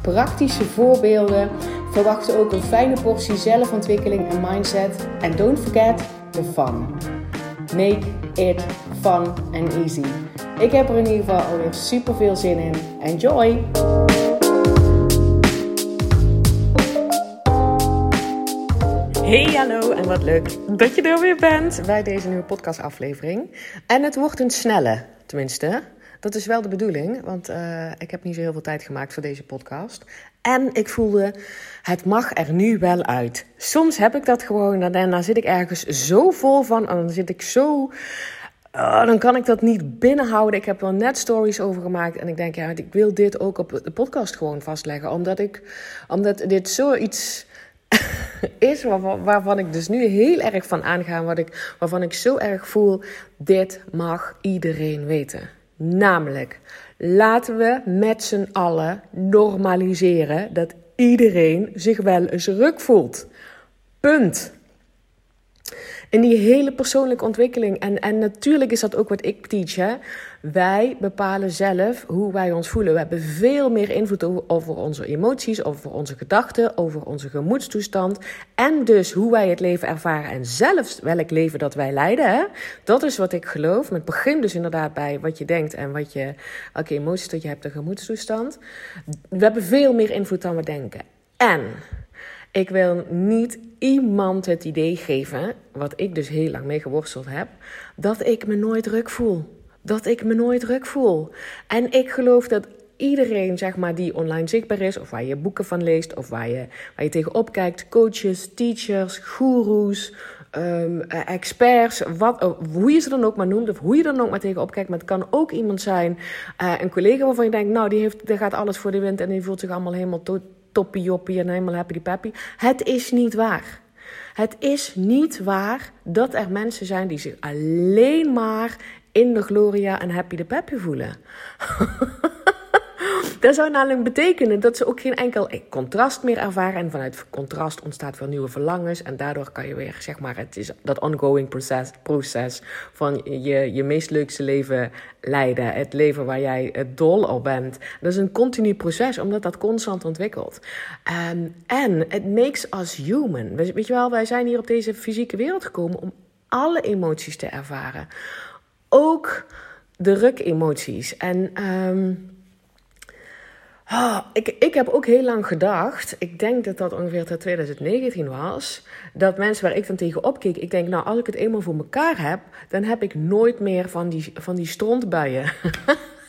praktische voorbeelden. Verwacht ook een fijne portie zelfontwikkeling en mindset. En don't forget the fun. Make it fun and easy. Ik heb er in ieder geval alweer super veel zin in. Enjoy! Hey, hallo en wat leuk dat je er weer bent bij deze nieuwe podcastaflevering. En het wordt een snelle, tenminste. Dat is wel de bedoeling, want uh, ik heb niet zo heel veel tijd gemaakt voor deze podcast. En ik voelde, het mag er nu wel uit. Soms heb ik dat gewoon en dan zit ik ergens zo vol van dan zit ik zo... Uh, dan kan ik dat niet binnenhouden. Ik heb er net stories over gemaakt. En ik denk, ja, ik wil dit ook op de podcast gewoon vastleggen. Omdat, ik, omdat dit zoiets is waarvan, waarvan, ik dus nu heel erg van aanga. Wat ik, waarvan ik zo erg voel, dit mag iedereen weten. Namelijk, laten we met z'n allen normaliseren dat iedereen zich wel eens ruk voelt. Punt in die hele persoonlijke ontwikkeling. En, en natuurlijk is dat ook wat ik teach. Hè? Wij bepalen zelf hoe wij ons voelen. We hebben veel meer invloed over onze emoties, over onze gedachten, over onze gemoedstoestand. En dus hoe wij het leven ervaren en zelfs welk leven dat wij leiden. Hè? Dat is wat ik geloof. Met begin dus inderdaad bij wat je denkt en wat je, welke emoties dat je hebt, de gemoedstoestand. We hebben veel meer invloed dan we denken. En ik wil niet iemand het idee geven, wat ik dus heel lang mee geworsteld heb, dat ik me nooit druk voel. Dat ik me nooit druk voel. En ik geloof dat iedereen zeg maar, die online zichtbaar is, of waar je boeken van leest, of waar je, waar je tegenop kijkt, coaches, teachers, gurus, um, experts, wat, uh, hoe je ze dan ook maar noemt, of hoe je dan ook maar tegenop kijkt. Maar het kan ook iemand zijn, uh, een collega waarvan je denkt, nou, die, heeft, die gaat alles voor de wind en die voelt zich allemaal helemaal to toppie joppie en helemaal happy peppy. Het is niet waar. Het is niet waar dat er mensen zijn die zich alleen maar in de Gloria en happy de peppy voelen. Dat zou namelijk betekenen dat ze ook geen enkel contrast meer ervaren. En vanuit contrast ontstaat weer nieuwe verlangens. En daardoor kan je weer, zeg maar, het is dat ongoing proces, proces van je, je meest leukste leven leiden. Het leven waar jij dol op bent. Dat is een continu proces, omdat dat constant ontwikkelt. Um, en it makes us human. Weet je wel, wij zijn hier op deze fysieke wereld gekomen om alle emoties te ervaren. Ook de ruk-emoties. En... Um, Oh, ik, ik heb ook heel lang gedacht, ik denk dat dat ongeveer tot 2019 was, dat mensen waar ik dan tegen opkeek, ik denk, nou, als ik het eenmaal voor mekaar heb, dan heb ik nooit meer van die, van die strontbuien.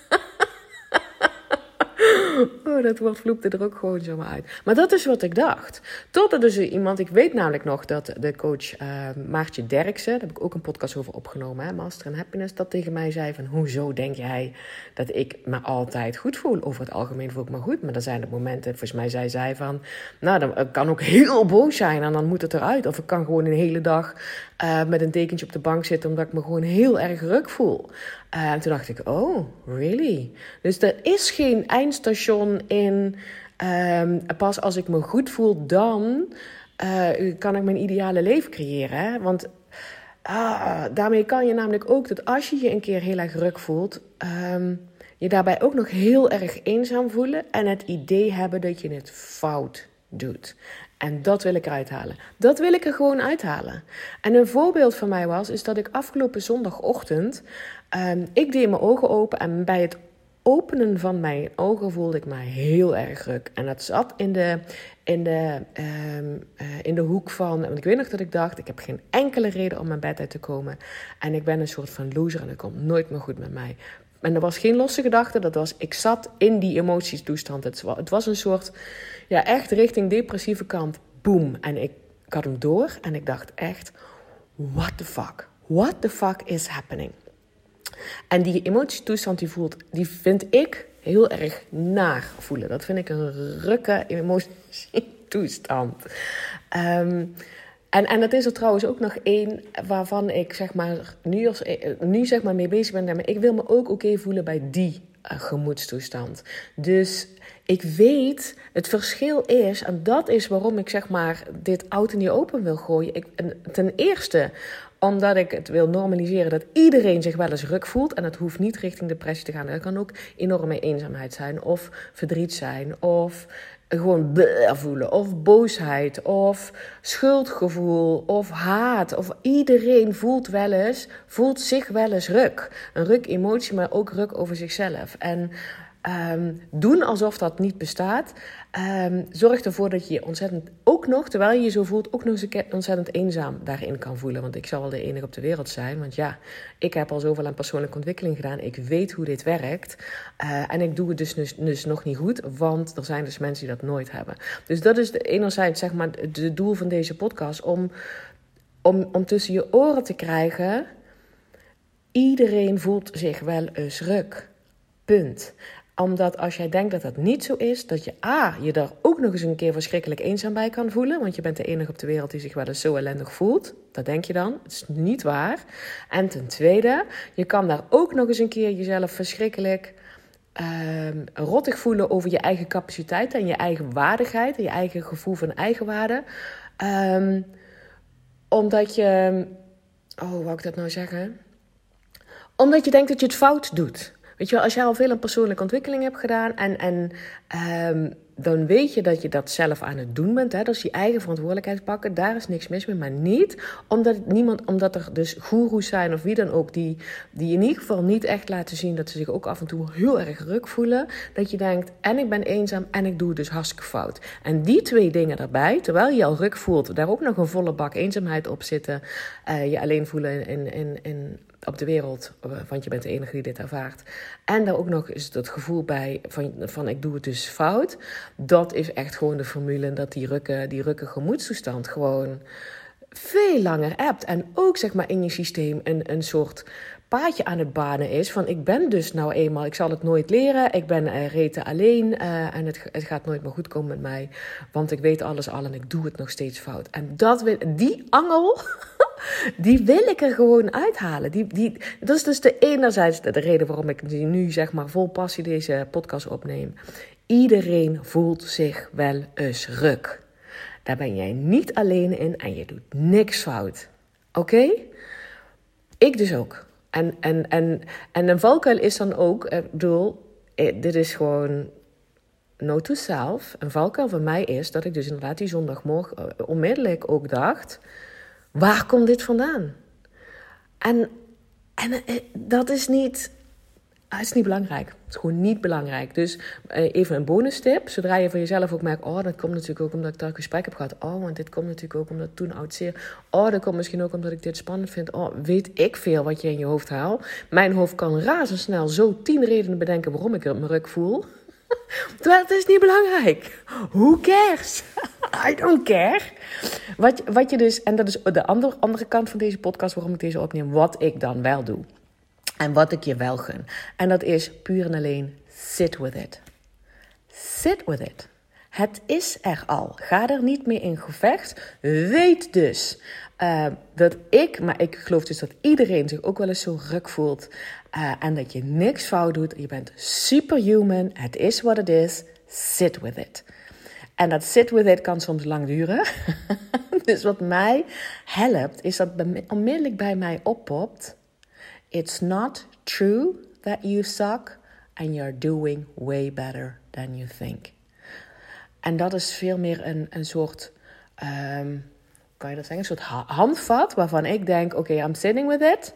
Oh, dat woord vloepte er ook gewoon zomaar uit. Maar dat is wat ik dacht. Totdat dus iemand, ik weet namelijk nog dat de coach uh, Maartje Derksen, daar heb ik ook een podcast over opgenomen, hè, Master in Happiness, dat tegen mij zei van, hoezo denk jij dat ik me altijd goed voel? Over het algemeen voel ik me goed, maar er zijn er momenten, volgens mij zei zij van, nou, dan kan ook heel boos zijn en dan moet het eruit. Of ik kan gewoon een hele dag uh, met een dekentje op de bank zitten omdat ik me gewoon heel erg ruk voel. Uh, en toen dacht ik, oh, really? Dus er is geen eindstation in. Um, pas als ik me goed voel, dan uh, kan ik mijn ideale leven creëren. Hè? Want uh, daarmee kan je namelijk ook dat als je je een keer heel erg ruk voelt, um, je daarbij ook nog heel erg eenzaam voelen en het idee hebben dat je het fout doet. En dat wil ik eruit halen. Dat wil ik er gewoon uithalen. En een voorbeeld van mij was, is dat ik afgelopen zondagochtend, um, ik deed mijn ogen open en bij het openen van mijn ogen voelde ik me heel erg ruk. En dat zat in de, in de, um, uh, in de hoek van, want ik weet nog dat ik dacht, ik heb geen enkele reden om mijn bed uit te komen. En ik ben een soort van loser en het komt nooit meer goed met mij. En er was geen losse gedachte, dat was, ik zat in die emotiestoestand. Het, het was een soort, ja, echt richting depressieve kant. Boom. En ik, ik had hem door en ik dacht echt, what the fuck? What the fuck is happening? En die emotietoestand die voelt, die vind ik heel erg naar voelen. Dat vind ik een rukke emotietoestand. Um, En, en dat is er trouwens ook nog één waarvan ik zeg maar nu, als, nu zeg maar mee bezig ben. Maar ik wil me ook oké voelen bij die uh, gemoedstoestand. Dus ik weet, het verschil is, en dat is waarom ik zeg maar dit oud in die open wil gooien. Ik, ten eerste omdat ik het wil normaliseren dat iedereen zich wel eens ruk voelt. En het hoeft niet richting depressie te gaan. Er kan ook enorme eenzaamheid zijn, of verdriet zijn, of gewoon voelen, of boosheid, of schuldgevoel, of haat. Of iedereen voelt wel eens, voelt zich wel eens ruk. Een ruk emotie, maar ook ruk over zichzelf. En um, doen alsof dat niet bestaat, um, zorgt ervoor dat je je ontzettend ook nog, terwijl je je zo voelt, ook nog eens ontzettend eenzaam daarin kan voelen. Want ik zal wel de enige op de wereld zijn. Want ja, ik heb al zoveel aan persoonlijke ontwikkeling gedaan. Ik weet hoe dit werkt. Uh, en ik doe het dus, dus, dus, nog niet goed, want er zijn dus mensen die dat nooit hebben. Dus dat is de, enerzijds zeg maar het doel van deze podcast, om, om, om tussen je oren te krijgen. Iedereen voelt zich wel eens ruk. Punt omdat als jij denkt dat dat niet zo is, dat je A, je daar ook nog eens een keer verschrikkelijk eenzaam bij kan voelen. Want je bent de enige op de wereld die zich wel eens zo ellendig voelt. Dat denk je dan. Het is niet waar. En ten tweede, je kan daar ook nog eens een keer jezelf verschrikkelijk um, rottig voelen over je eigen capaciteit en je eigen waardigheid en je eigen gevoel van eigenwaarde. Um, omdat je. Oh, wou ik dat nou zeggen? Omdat je denkt dat je het fout doet. Weet je wel, als jij al veel een persoonlijke ontwikkeling hebt gedaan en, en um, dan weet je dat je dat zelf aan het doen bent. Hè? Dat is je eigen verantwoordelijkheid pakken. Daar is niks mis mee. Maar niet omdat, niemand, omdat er dus goeroes zijn of wie dan ook. Die, die in ieder geval niet echt laten zien dat ze zich ook af en toe heel erg ruk voelen. Dat je denkt, en ik ben eenzaam en ik doe het dus hartstikke fout. En die twee dingen daarbij, terwijl je al ruk voelt. Daar ook nog een volle bak eenzaamheid op zitten. Uh, je alleen voelen in, in, in op de wereld, want je bent de enige die dit ervaart. En daar ook nog is het gevoel bij van, van ik doe het dus fout. Dat is echt gewoon de formule dat die rukken, die rukken gemoedstoestand gewoon veel langer hebt. En ook zeg maar in je systeem een, een soort paadje aan het banen is. Van ik ben dus nou eenmaal, ik zal het nooit leren. Ik ben uh, reten alleen uh, en het, het gaat nooit meer goed komen met mij. Want ik weet alles al en ik doe het nog steeds fout. En dat die angel, die wil ik er gewoon uithalen. Die, die, dat is dus de enerzijds de, de reden waarom ik nu zeg maar vol passie deze podcast opneem. Iedereen voelt zich wel eens ruk. Daar ben jij niet alleen in en je doet niks fout. Oké? Ik dus ook. En, en, en, en een valkuil is dan ook, ik bedoel, eh, dit is gewoon no to self. Een valkuil van mij is dat ik dus inderdaad die zondagmorgen eh, onmiddellijk ook dacht, waar komt dit vandaan? En, en eh, dat is niet Ah, is niet belangrijk. Het is gewoon niet belangrijk. Dus eh, even een bonus tip. Zodra je van jezelf ook merkt... oh, dat komt natuurlijk ook omdat ik daar gesprek heb gehad. Oh, want dit komt natuurlijk ook omdat toen oud zeer... oh, dat komt misschien ook omdat ik dit spannend vind. Oh, weet ik veel wat je in je hoofd haalt. Mijn hoofd kan razendsnel zo tien redenen bedenken... waarom ik me ruk voel. Terwijl het is niet belangrijk. Who cares? I don't care. Wat, wat je dus... en dat is de andere, andere kant van deze podcast... waarom ik deze opneem... wat ik dan wel doe. En wat ik je wel gun. En dat is puur en alleen sit with it. Sit with it. Het is er al. Ga er niet mee in gevecht. Weet dus uh, dat ik, maar ik geloof dus dat iedereen zich ook wel eens zo ruk voelt. Uh, en dat je niks fout doet. Je bent superhuman. Het is wat het is. Sit with it. En dat sit with it kan soms lang duren. dus wat mij helpt, is dat onmiddellijk bij mij oppopt. It's not true that you suck and you're doing way better than you think. En dat is veel meer een, een soort, um, kan je dat zeggen, een soort handvat waarvan ik denk, oké, I'm sitting with it,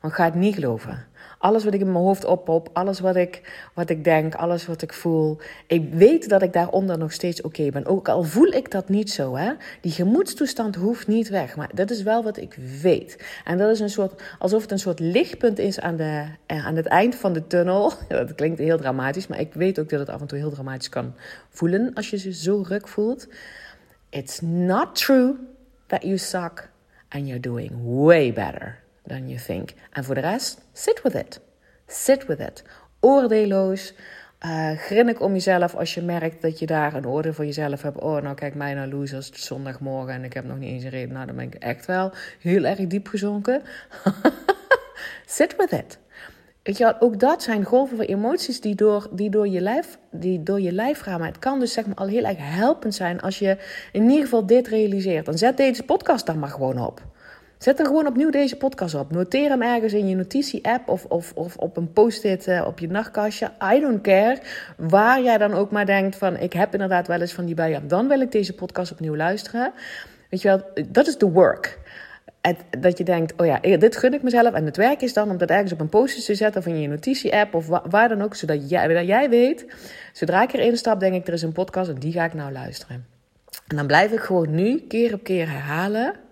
want ga het niet geloven. Alles wat ik in mijn hoofd oppop, alles wat ik, wat ik denk, alles wat ik voel. Ik weet dat ik daaronder nog steeds oké ben. Ook al voel ik dat niet zo. Hè? Die gemoedstoestand hoeft niet weg. Maar dat is wel wat ik weet. En dat is een soort, alsof het een soort lichtpunt is aan, de, eh, aan het eind van de tunnel. Dat klinkt heel dramatisch, maar ik weet ook dat het af en toe heel dramatisch kan voelen als je je zo ruk voelt. It's not true that you suck and you're doing way better than you think. En voor de rest, sit with it. Sit with it. Oordeelloos. Uh, grin ik om jezelf als je merkt dat je daar een oordeel voor jezelf hebt. Oh, nou kijk mij naar losers, het is zondagmorgen en ik heb nog niet eens een reden. Nou, dan ben ik echt wel heel erg diep gezonken. Sit with it. Weet je, ook dat zijn golven van emoties die door, die, door je lijf, die door je lijf gaan. Maar het kan dus zeg maar al heel erg helpend zijn als je in ieder geval dit realiseert. Dan zet deze podcast dan maar gewoon op. Zet er gewoon opnieuw deze podcast op. Noteer hem ergens in je notitie-app of, of, of op een post-it uh, op je nachtkastje. I don't care. Waar jij dan ook maar denkt van... ik heb inderdaad wel eens van die bijen. Dan wil ik deze podcast opnieuw luisteren. Weet je wel, dat is de work. Dat je denkt, oh ja, dit gun ik mezelf. En het werk is dan om dat ergens op een post te zetten... of in je notitie-app of waar dan ook. Zodat jij, jij weet, zodra ik erin stap, denk ik... er is een podcast en die ga ik nou luisteren. En dan blijf ik gewoon nu keer op keer herhalen...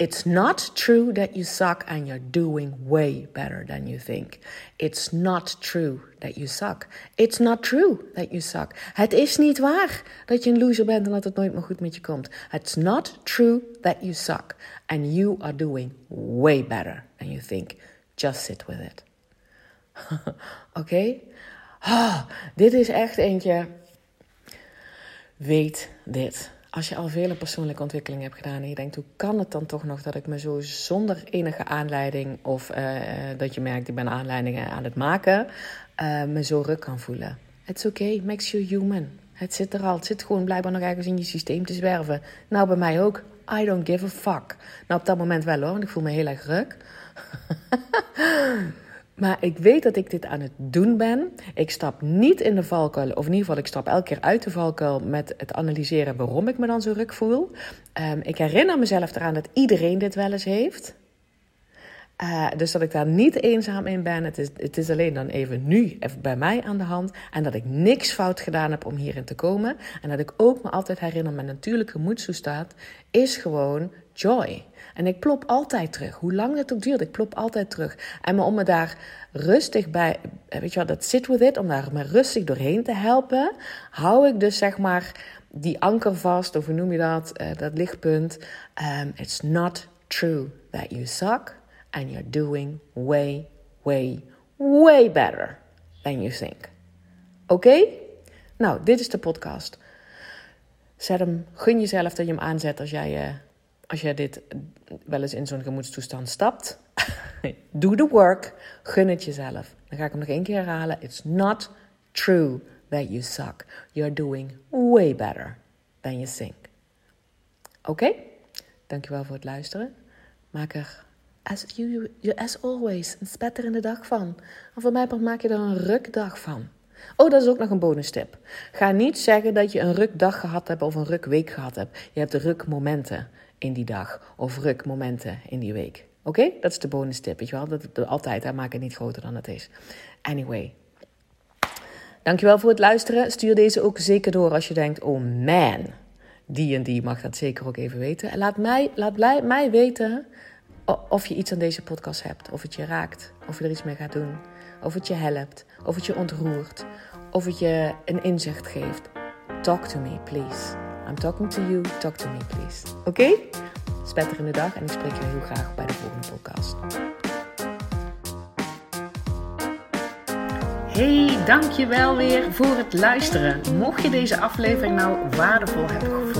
It's not true that you suck and you're doing way better than you think. It's not true that you suck. It's not true that you suck. Het is niet waar dat je een loser bent en dat het nooit meer goed met je komt. It's not true that you suck and you are doing way better than you think. Just sit with it. Oké? Okay? Oh, dit is echt eentje. Weet dit als je al vele persoonlijke ontwikkelingen hebt gedaan en je denkt, hoe kan het dan toch nog dat ik me zo zonder enige aanleiding of uh, dat je merkt, ik ben aanleidingen aan het maken, uh, me zo ruk kan voelen. It's okay, makes you human. Het zit er al, het zit gewoon blijkbaar nog ergens in je systeem te zwerven. Nou, bij mij ook. I don't give a fuck. Nou, op dat moment wel hoor, want ik voel me heel erg ruk. Maar ik weet dat ik dit aan het doen ben. Ik stap niet in de valkuil, of in ieder geval, ik stap elke keer uit de valkuil met het analyseren waarom ik me dan zo ruk voel. Um, ik herinner mezelf eraan dat iedereen dit wel eens heeft. Uh, dus dat ik daar niet eenzaam in ben. Het is, het is alleen dan even nu even bij mij aan de hand. En dat ik niks fout gedaan heb om hierin te komen. En dat ik ook me altijd herinner, mijn natuurlijke moedstoestaat is gewoon joy. En ik plop altijd terug. Hoe lang het ook duurt, ik plop altijd terug. En om me daar rustig bij, weet je wat, dat zit with it, om daar me rustig doorheen te helpen, hou ik dus zeg maar die anker vast, of hoe noem je dat, uh, dat lichtpunt. Um, it's not true that you suck and you're doing way, way, way better than you think. Oké? Nou, dit is de podcast. Zet hem, gun jezelf dat je hem aanzet als jij, uh, als jij dit wel eens in zo'n gemoedstoestand stapt. Do the work. Gun het jezelf. Dan ga ik hem nog één keer herhalen. It's not true that you suck. You're doing way better than you think. Oké? Okay? Dankjewel voor het luisteren. Maak er, as, you, as always, een spetterende dag van. En voor mij maak je er een rukdag van. Oh, dat is ook nog een bonus tip. Ga niet zeggen dat je een rukdag gehad hebt of een rukweek gehad hebt. Je hebt rukmomenten in die dag of rukmomenten in die week. Oké, dat is de bonus tip, weet je wel. Dat, altijd, hè, maak het niet groter dan het is. Anyway. Dankjewel voor het luisteren. Stuur deze ook zeker door als je denkt, oh man, die en die mag dat zeker ook even weten. En laat mij, laat mij weten of je iets aan deze podcast hebt. Of het je raakt, of je er iets mee gaat doen. Of het je helpt, of het je ontroert. Of het je een inzicht geeft. Talk to me, please. I'm talking to you. Talk to me, please. Oké? Okay? Spetterende dag en ik spreek je heel graag bij de volgende podcast. Hey, dankjewel weer voor het luisteren. Mocht je deze aflevering nou waardevol hebben gevonden,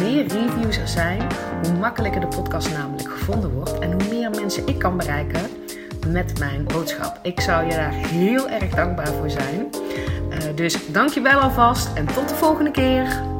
Meer reviews er zijn, hoe makkelijker de podcast namelijk gevonden wordt en hoe meer mensen ik kan bereiken met mijn boodschap. Ik zou je daar heel erg dankbaar voor zijn. Uh, dus dankjewel alvast en tot de volgende keer.